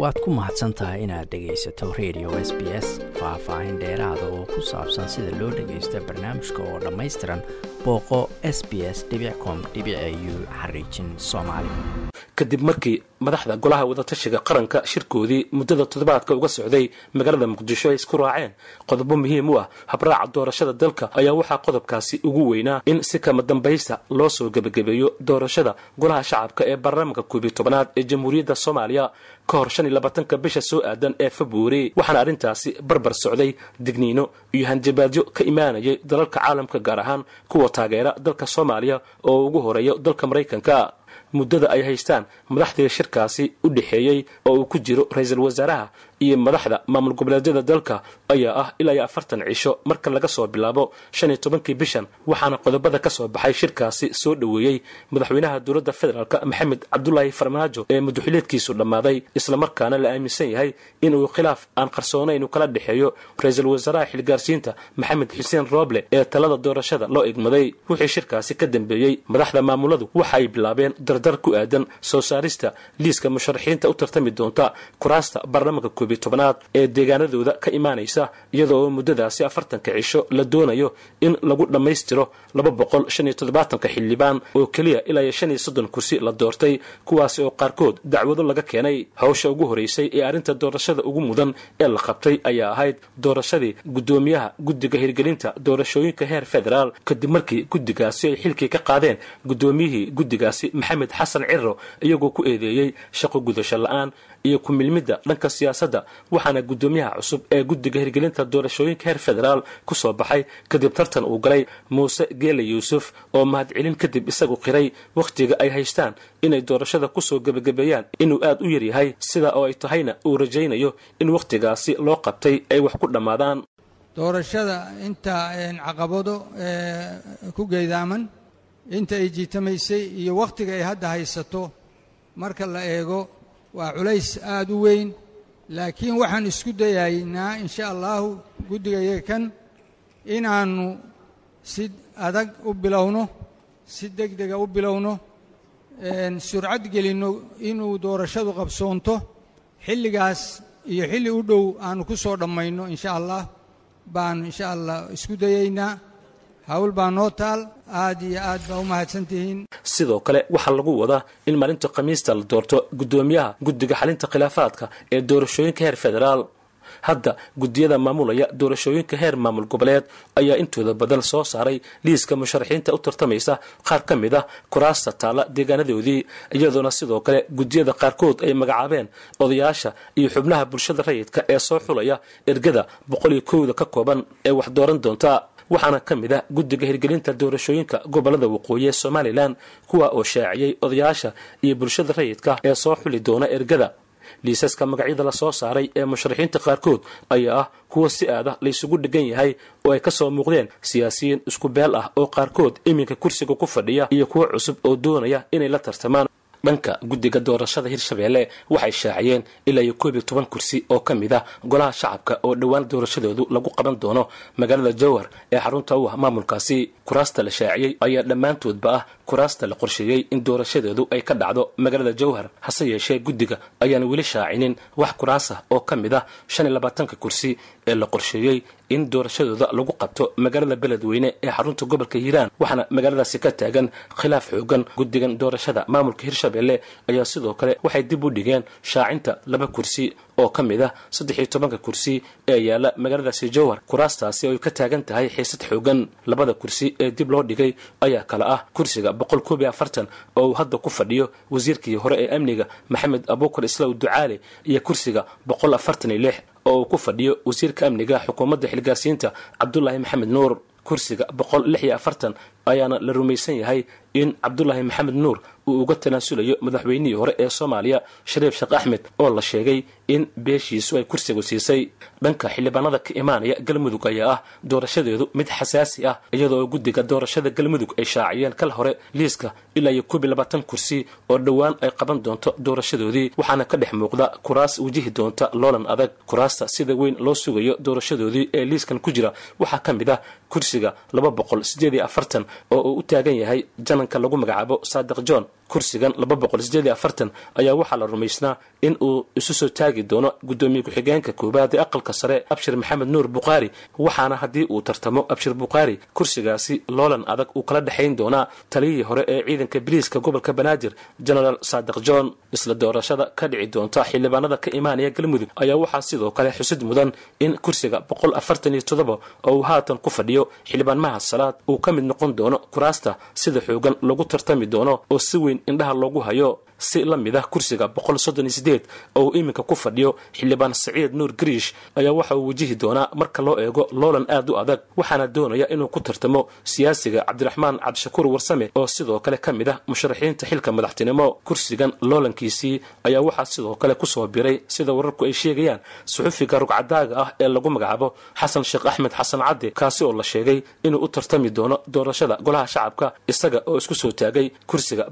waad ku mahadsan tahay inaad dhegaysato radio s b s faah-faahin dheeraada oo ku saabsan sida loo dhagaysto barnaamijka oo dhammaystiran booqo s b s com u xariijin soomaali kadib markii madaxda golaha wadatashiga qaranka shirkoodii muddada toddobaadka uga socday magaalada muqdisho ay isku raaceen. Qodobo muhiim u ah habraaca doorashada dalka ayaa waxaa qodobkaasi ugu weynaa in si kama dambaysta loo soo gebagabeeyo doorashada golaha shacabka ee baarlamaanka koobiyo tobanaad ee jamhuuriyadda soomaaliya ka hor shan iyo labaatanka bisha soo aadan ee februari waxaana arrintaasi barbar socday digniino iyo hanjabaadyo ka imaanayay dalalka caalamka gaar ahaan kuwa taageera dalka soomaaliya oo ugu horeeyo dalka maraykanka muddada ay haystaan madaxdii shirkaasi u dhexeeyey oo uu ku jiro ra'iisul wasaaraha iyo madaxda maamul goboleedyada dalka ayaa ah ilaa iyo afartan cisho marka laga soo bilaabo shan iyo tobankii bishan waxaana qodobada ka soo baxay shirkaasi soo dhoweeyey madaxweynaha dowladda federaalk maxamed cabdulaahi farmaajo ee mudaxileedkiisu dhammaaday islamarkaana la aaminsan yahay inuu khilaaf aan qarsoonayn u kala dhexeeyo ra'iisul wasaaraha xilgaarsiinta maxamed xuseen rooble ee talada doorashada loo egmaday wixii shirkaasi ka dambeeyey madaxda maamuladu waxa ay bilaabeen dardar ku aadan soo saarista liiska musharaxiinta u tartami doonta kuraasta baarlamaanka koobiyo tobanaad ee deegaanadooda ka imaanaysa iyadoo muddadaasi afartanka cisho la doonayo in lagu dhammaystiro laba boqol shan iyo toddobaatanka xildhibaan oo keliya ilaa iyo shan iyo soddon kursi la doortay kuwaasi oo qaarkood dacwado laga keenay. Hawsha ugu horeysay ee arrinta doorashada ugu mudan ee la qabtay ayaa ahayd doorashadii guddoomiyaha guddiga hirgelinta doorashooyinka heer federaal kadib markii guddigaasi ay xilkii ka qaadeen guddoomiyihii guddigaasi maxamed xasan ciro iyagoo ku eedeeyey shaqo gudasho la'aan iyo ku milmidda dhanka siyaasadda waxaana guddoomiyaha cusub ee guddiga hirgelinta doorashooyinka heer federaal ku soo baxay kadib tartan uu galay muuse geele yuusuf oo mahadcelin kadib isagu qiray wakhtiga ay haystaan inay doorashada ku soo gebagabeeyaan inuu aad u yaryahay sida oo ay tahayna uu rajaynayo in wakhtigaasi loo qabtay ay wax ku dhammaadaan. Doorashada inta caqabado ku geydaaman inta ay jiitamaysay iyo wakhtiga ay hadda haysato marka la eego waa culays aada u weyn laakiin waxaan isku dayaynaa insha allahu guddigayaga kan inaannu si adag u bilowno si deg dega u bilowno surcad gelinno inuu doorashadu qabsoonto. Xilligaas iyo xilli u dhow aannu ku soo dhammayno insha allah baanu insha allah isku dayaynaa hawl baa noo taal aad iyo aad baa u mahadsantihiin. Sidoo kale waxaa lagu wadaa in maalinta khamiista la doorto guddoomiyaha guddiga xalinta khilaafaadka ee doorashooyinka heer federaal. Hadda guddiyada maamulaya doorashooyinka heer maamul goboleed ayaa intooda badan soo saaray liiska musharaxiinta u tartamaysa qaar ka mid ah kuraasta taalla deegaanadoodii iyadoona sidoo kale guddiyada qaarkood ay magacaabeen odayaasha iyo xubnaha bulshada rayidka ee soo xulaya ergada boqol iyo kowda ka kooban ee wax dooran doonta waxaana ka mid ah guddiga hirgelinta doorashooyinka gobollada waqooyi ee somalilan kuwa oo shaaciyey odayaasha iyo bulshada rayidka ee soo xuli doona ergada. Liisaska magacyada la soo saaray ee musharaxiinta qaarkood ayaa ah kuwa si aada laysugu dhegan yahay oo ay ka soo muuqdeen siyaasiyiin isku beel ah oo qaarkood iminka kursiga ku fadhiya iyo kuwo cusub oo doonaya inay la tartamaan dhanka guddiga doorashada hirshabeelle waxay shaaciyeen ilaa iyo koob iyo toban kursi oo ka mid ah golaha shacabka oo dhowaan doorashadoodu lagu qaban doono magaalada jowhar ee xarunta u ah maamulkaasi. Kuraasta la shaaciyey ayaa dhammaantoodba ah kuraasta la qorsheeyey in doorashadeedu ay ka dhacdo magaalada jowhar hase yeeshee guddiga ayaan weli shaacinin wax kuraas ah oo ka mid ah shan iyo labaatanka kursi ee la qorsheeyey in doorashadooda lagu qabto magaalada beledweyne ee xarunta gobolka hiiraan. Waxaana magaaladaasi ka taagan khilaaf xoogan guddigan doorashada maamulka hirshabelle ayaa sidoo kale waxay dib u dhigeen shaacinta laba kursi oo ka mid ah saddex iyo tobanka kursi ee yaalla magaaladaasi jowhar kuraastaasi oo ay ka taagan tahay xiisad xoogan. Labada kursi ee dib loo dhigay ayaa kale ah kursiga boqol koob iyo afartan oo uu hadda ku fadhiyo wasiirkii hore ee amniga maxamed abuukar islaw ducaale iyo kursiga boqol afartan iyo lix oo uu ku fadhiyo wasiirka amniga xukuumadda xilgaarsiinta cabdulaahi maxamed nuur. Kursiga boqol lix iyo afartan ayaana la rumaysan yahay in cabdulaahi maxamed nuur uu uga tanaasulayo madaxweynihii hore ee soomaaliya shariif sheekh axmed oo la sheegay in beeshiisu ay kursigu siisay. Dhanka xildhibaanada ka imaanaya galmudug ayaa ah doorashadeedu mid xasaasi ah iyadoo guddiga doorashada galmudug ay shaaciyeen kal hore liiska ilaa iyo iyo labaatan kursi oo dhowaan ay qaban doonto doorashadoodii waxaana ka dhex muuqda kuraas wajihi doonta loolan adag. Kuraasta sida weyn loo sugayo doorashadoodii ee liiskan ku jira waxaa ka mid ah kursiga laba boqol sideed iyo afartan oo uu u taagan yahay jananka lagu magacaabo saadiq john kursigan ayaa waxaa la rumaysnaa in uu isu soo taagi doono gudoomiye ku-xigeenka koowaad ee aqalka sare abshir maxamed nuur bukhaari waxaana haddii uu tartamo abshir bukhaari kursigaasi loolan adag uu kala dhexayn doonaa taliyihii hore ee ciidanka biliiska gobolka banaadir genaraal saadiq john isla doorashada ka dhici doonta xildhibaanada ka imaanaya galmudug ayaa waxaa sidoo kale xusid mudan in kursiga oo uu haatan ku fadhiyo xildhibaan mahad salaad uu ka mid noqon doono kuraasta sida xoogan lagu tartami doono oo si weyn indhaha loogu hayo si la mid ah kursiga oo iminka ku fadhiyo xildhibaan saciid nuur gariish ayaa waxa uu wajihi doonaa marka loo eego loolan aad u adag waxaana doonaya inuu ku tartamo siyaasiga cabdiraxmaan cabdishakuur warsame oo sidoo kale ka mid ah musharaxiinta xilka madaxtinimo. Kursigan loolankiisii ayaa waxaa sidoo kale ku soo biray sida wararku ay sheegayaan suxufiga rugcadaaga ah ee lagu magacaabo xasan sheekh axmed xasan cadde kaasi oo la sheegay inuu u tartami doono doorashada golaha shacabka isaga oo isku soo taagay kursiga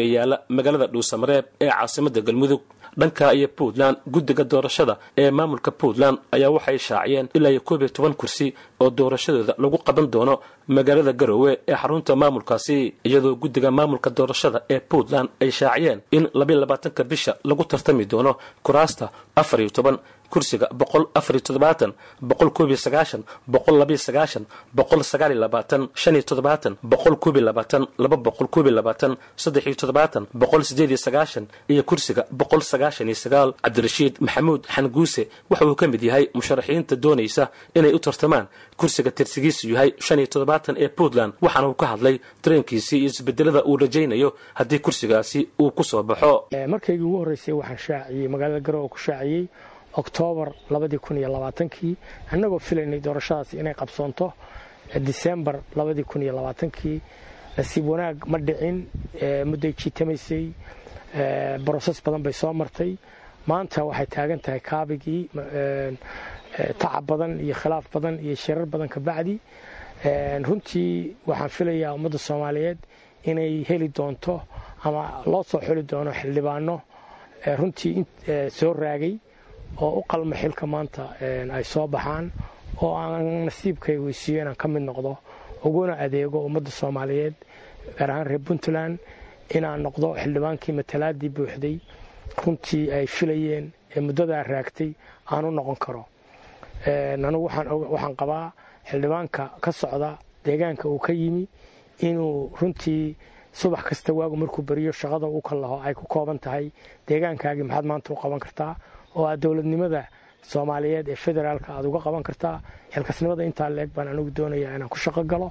ee yaalla magaalada dhuusamareeb ee caasimada galmudug. Dhanka iyo puntland guddiga doorashada ee maamulka puntland ayaa waxay shaaciyeen ilaa iyo koob iyo toban kursi oo doorashadooda lagu qaban doono magaalada garowe ee xarunta maamulkaasi iyadoo guddiga maamulka doorashada ee puntland ay shaaciyeen in labayo labaatanka bisha lagu tartami doono kuraasta afar iyo toban kursiga boqol afariyo toddobaatan boqol koob iyo sagaashan boqol labayo sagaashan boqol sagaal iyo labaatan shan iyo toddobaatan boqol koob iyo labaatan laba boqol koob iyo labaatan saddex iyo toddobaatan boqol sideed iyo sagaashan iyo kursiga boqol sagaashan iyo sagaal. Cabdirashiid maxamuud xanguuse waxa uu ka mid yahay musharaxiinta doonaysa inay u tartamaan kursiga tirsigiisu yahay shan iyo toddobaatan ee puntland waxaana uu ka hadlay dareenkiisii iyo isbedelada uu rajaynayo haddii kursigaasi uu ku soo baxo. Markaygii ugu horreysay waxaan shaaciyey magaalada garowe ku shaaciyey oktoobar labadii kun iyo labaatankii annagoo filaynay doorashadaasi inay qabsoonto. Disembar labadii kun iyo labaatankii nasiib wanaag ma dhicin mudday jiitamaysay broses badan bay soo martay. Maanta waxay taagan tahay kaabigii tacab badan iyo khilaaf badan iyo shirar badan ka bacdi. Runtii waxaan filayaa ummadda soomaaliyeed inay heli doonto ama loo soo xuli doono xildhibaano. Runtii soo raagay oo u qalma xilka maanta ay soo baxaan oo aan nasiibkay weysiiyo inaan ka mid noqdo uguna adeego ummadda soomaaliyeed gaar ahaan reer puntland inaan noqdo xildhibaankii matalaadii buuxday runtii ay filayeen ee muddadaa raagtay aan u noqon karo. Anugu waxaan qabaa xildhibaanka ka socda deegaanka uu ka yimi inuu runtii subax kasta waagu markuu beriyo shaqada u kallaho ay ku kooban tahay deegaankaagii maxaad maanta u qaban kartaa oo aad dowladnimada soomaaliyeed ee federaalka aad uga qaban kartaa xilkasnimada intaa leeg baan anigu doonayaa inaan ku shaqo galo.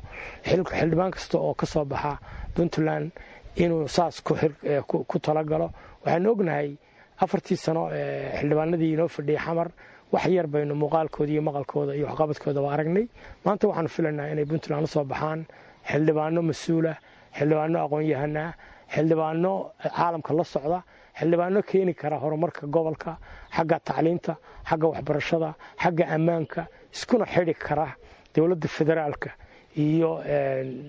Xildhibaan kasta oo ka soo baxa puntland inuu saas ku talagalo waxaanu ognahay afartii sano xildhibaanadii inoo fadhiyay xamar wax yar baynu muuqaalkooda iyo maqalkooda iyo waxqabadkoodaba aragnay. Maanta waxaanu filaynaa inay puntland la soo baxaan. Xildhibaano mas'uula xildhibaano aqoon-yahanaa xildhibaano caalamka la socda xildhibaano keeni kara horumarka gobolka xagga tacliinta xagga waxbarashada xagga ammaanka iskuna xidhi kara dowladda federaalka iyo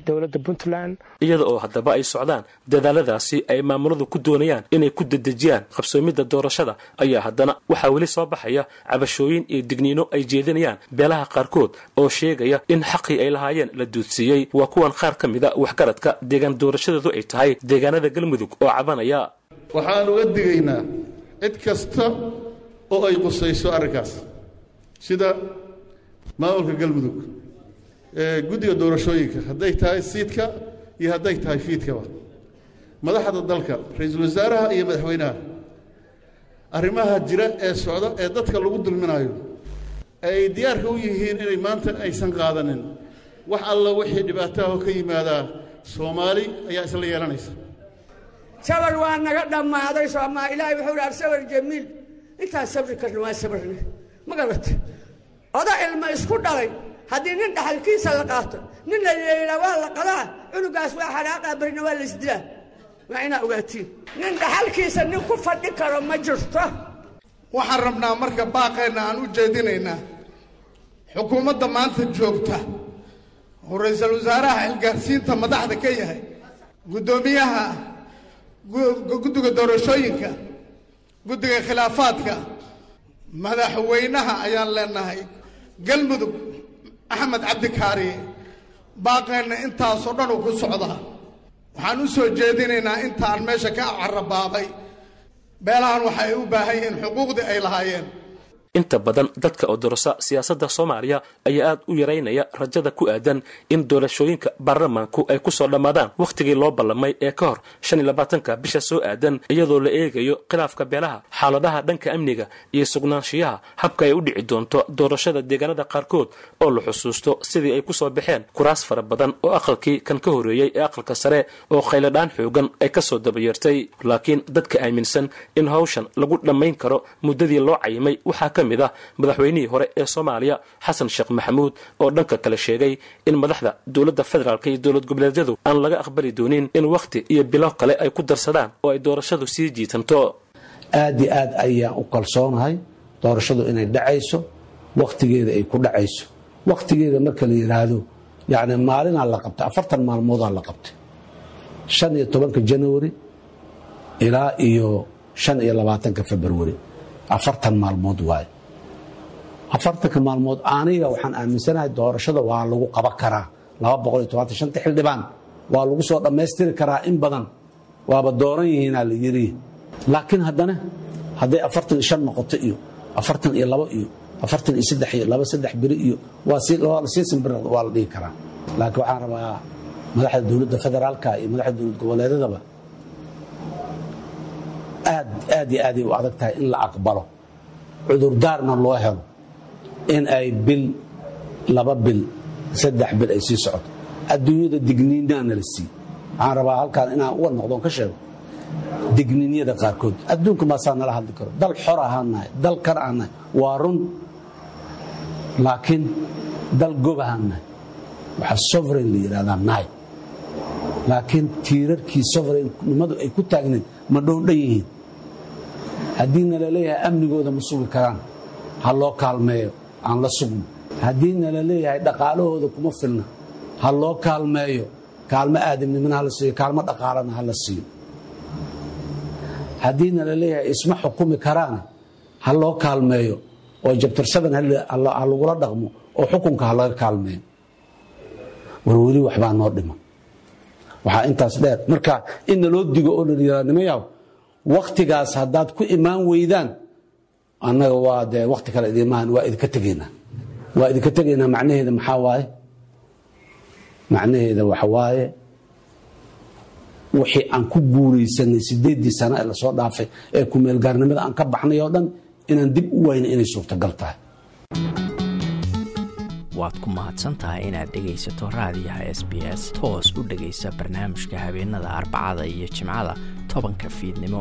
dowladda puntland. Iyada oo haddaba ay socdaan dadaaladaasi ay maamuladu ku doonayaan inay ku dedejiyaan qabsoomidda doorashada ayaa haddana waxaa weli soo baxaya cabashooyin iyo digniino ay jeedinayaan beelaha qaarkood oo sheegaya in xaqii ay lahaayeen la duudsiiyey. Waa kuwan qaar ka mida waxgaradka deegaan doorashadeedu ay tahay deegaanada galmudug oo cabanaya waxaan uga digaynaa cid kasta oo ay qusayso arrinkaas. Sida maamulka galmudug guddiga doorashooyinka hadday tahay siidka iyo hadday tahay fiidkaba. Madaxda dalka ra'iisul wasaaraha iyo madaxweynaha. Arrimaha jira ee socda ee dadka lagu dulminayo ay diyaarka u yihiin inay maanta aysan qaadanin. Wax alla wixii dhibaataho ka yimaadaa soomaali ayaa isla yeelanaysa sabar waa naga dhammaaday soomaa ilaahay wuxuu dhaar sabar jamiil. Intaan sabri karna waa sabarne ma garata oda ilmo isku dhalay. Haddii nin dhaxalkiisa la qaato nin la yeelaa waa la qadaa cunugaas waa xanaaqaa barina waa laisdilaa waa inaa ogaatiin. Nin dhaxalkiisa nin ku fadhi karo ma jirto. Waxaan rabnaa marka baaqeenna aan u jeedinaynaa xukuumadda maanta joogta oo ra'iisul wasaaraha xilgaarsiinta madaxda ka yahay guddoomiyaha guddiga doorashooyinka guddiga khilaafaadka madaxweynaha ayaan leenahay galmudug axmed cabdikaariye baaqeenna intaasoo dhan uu ku socdaa waxaan u soo jeedinaynaa intaan meesha ka carabaabay beelahan waxay u baahan yihiin xuquuqdii ay lahaayeen inta badan dadka oo dorasa siyaasadda soomaaliya ayaa aad u yaraynaya rajada ku aadan in doorashooyinka baarlamaanku ay ku soo dhammaadaan. Wakhtigii loo ballamay ee ka hor shan iyo labaatanka bisha soo aadan iyadoo la eegayo khilaafka beelaha xaaladaha dhanka amniga iyo sugnaanshiyaha habka ay u dhici doonto doorashada deegaanada qaarkood oo la xusuusto sidii ay ku soo baxeen. Kuraas fara badan oo aqalkii kan ka horeeyey ee aqalka sare oo khayladhaan xoogan ay ka soo dabayeertay. Laakiin dadka aaminsan in hawshan lagu dhammayn karo muddadii loo cayimay waxaa ka mid ah madaxweynihii hore ee soomaaliya xasan sheekh maxamuud oo dhanka kale sheegay in madaxda dowladda federaalk iyo dowlad goboleedyadu aan laga aqbali doonin in wakhti iyo bilo kale ay ku darsadaan oo ay doorashadu sii jiitanto. Aad aad ayaan u kalsoonahay doorashadu inay dhacayso wakhtigeeda ay ku dhacayso. Wakhtigeeda marka la yidhaahdo yacni maalinaa la qabtay afartan maalmoodaa la qabtay shan iyo tobanka januari ilaa iyo shan iyo labaatanka februari afartan maalmood waaye afartanka maalmood aniga waxaan aaminsanahay doorashada waa lagu qaban karaa. Xildhibaan waa lagu soo dhammaystiri karaa in badan. Waaba dooran yihiinaa la yiri laakiin haddana hadday afartan iyo shan noqoto iyo afartan iyo labo iyo afartan iyo saddex iyo laba saddex beri iyo waa sii simbir waa la dhihi karaa. Laakiin waxaan rabaa madaxda dowladda federaalka iyo madaxda dowlad goboleedadaba aad aad iyo aaday u adag tahay in la aqbalo. Cudurdaarna loo helo in ay bil laba bil saddex bil ay sii socoto. Adduunyada digniinaana la siiye waxaan rabaa halkaan inaan uga noqdoon ka sheego digniinyada qaarkood. Adduunka maasaa nala hadli karo. Dal xor ahaan nahay dal kar aan nahay waa run. Laakiin dal gob ahaan nahay. Waxaa sovereign la yidhahdaa nahay. Laakiin tiirarkii sovereignimadu ay ku taagnayd ma dhoondhan yihiin. Haddiina la leeyahay amnigooda ma sugi karaan. Ha loo kaalmeeyo aan la sugno haddiina la leeyahay dhaqaalahooda kuma filna. Ha loo kaalmeeyo. Kaalmo aadamnimona hala siiyo kaalmo dhaqaalana ha la siiyo. Haddiina la leeyahay isma xukumi karaana ha loo kaalmeeyo. Oo jabtirsadan ha lagula dhaqmo oo xukunka ha laga kaalmeeyo. War weli waxbaa noo dhiman. Waxaa intaas dheer. Marka in naloo digo oo laiyaanimayaw wakhtigaas haddaad ku imaan weydaan annaga waa dee wakhti kale idimahan waa idinka tegaynaa waa idinka tegaynaa macnaheeda maxaa waaye? Macnaheeda waxa waaye wixii aan ku guuraysanay sideeddii sano ee la soo dhaafay ee kumeelgaarnimada aan ka baxnay oo dhan inaan dib u wayna inay suurtagal tahay. Waad ku mahadsantahay inaad dhegaysato raadiyaha s b s toos u dhegaysa barnaamijka habeenada arbacada iyo jimcada tobanka fiidnimo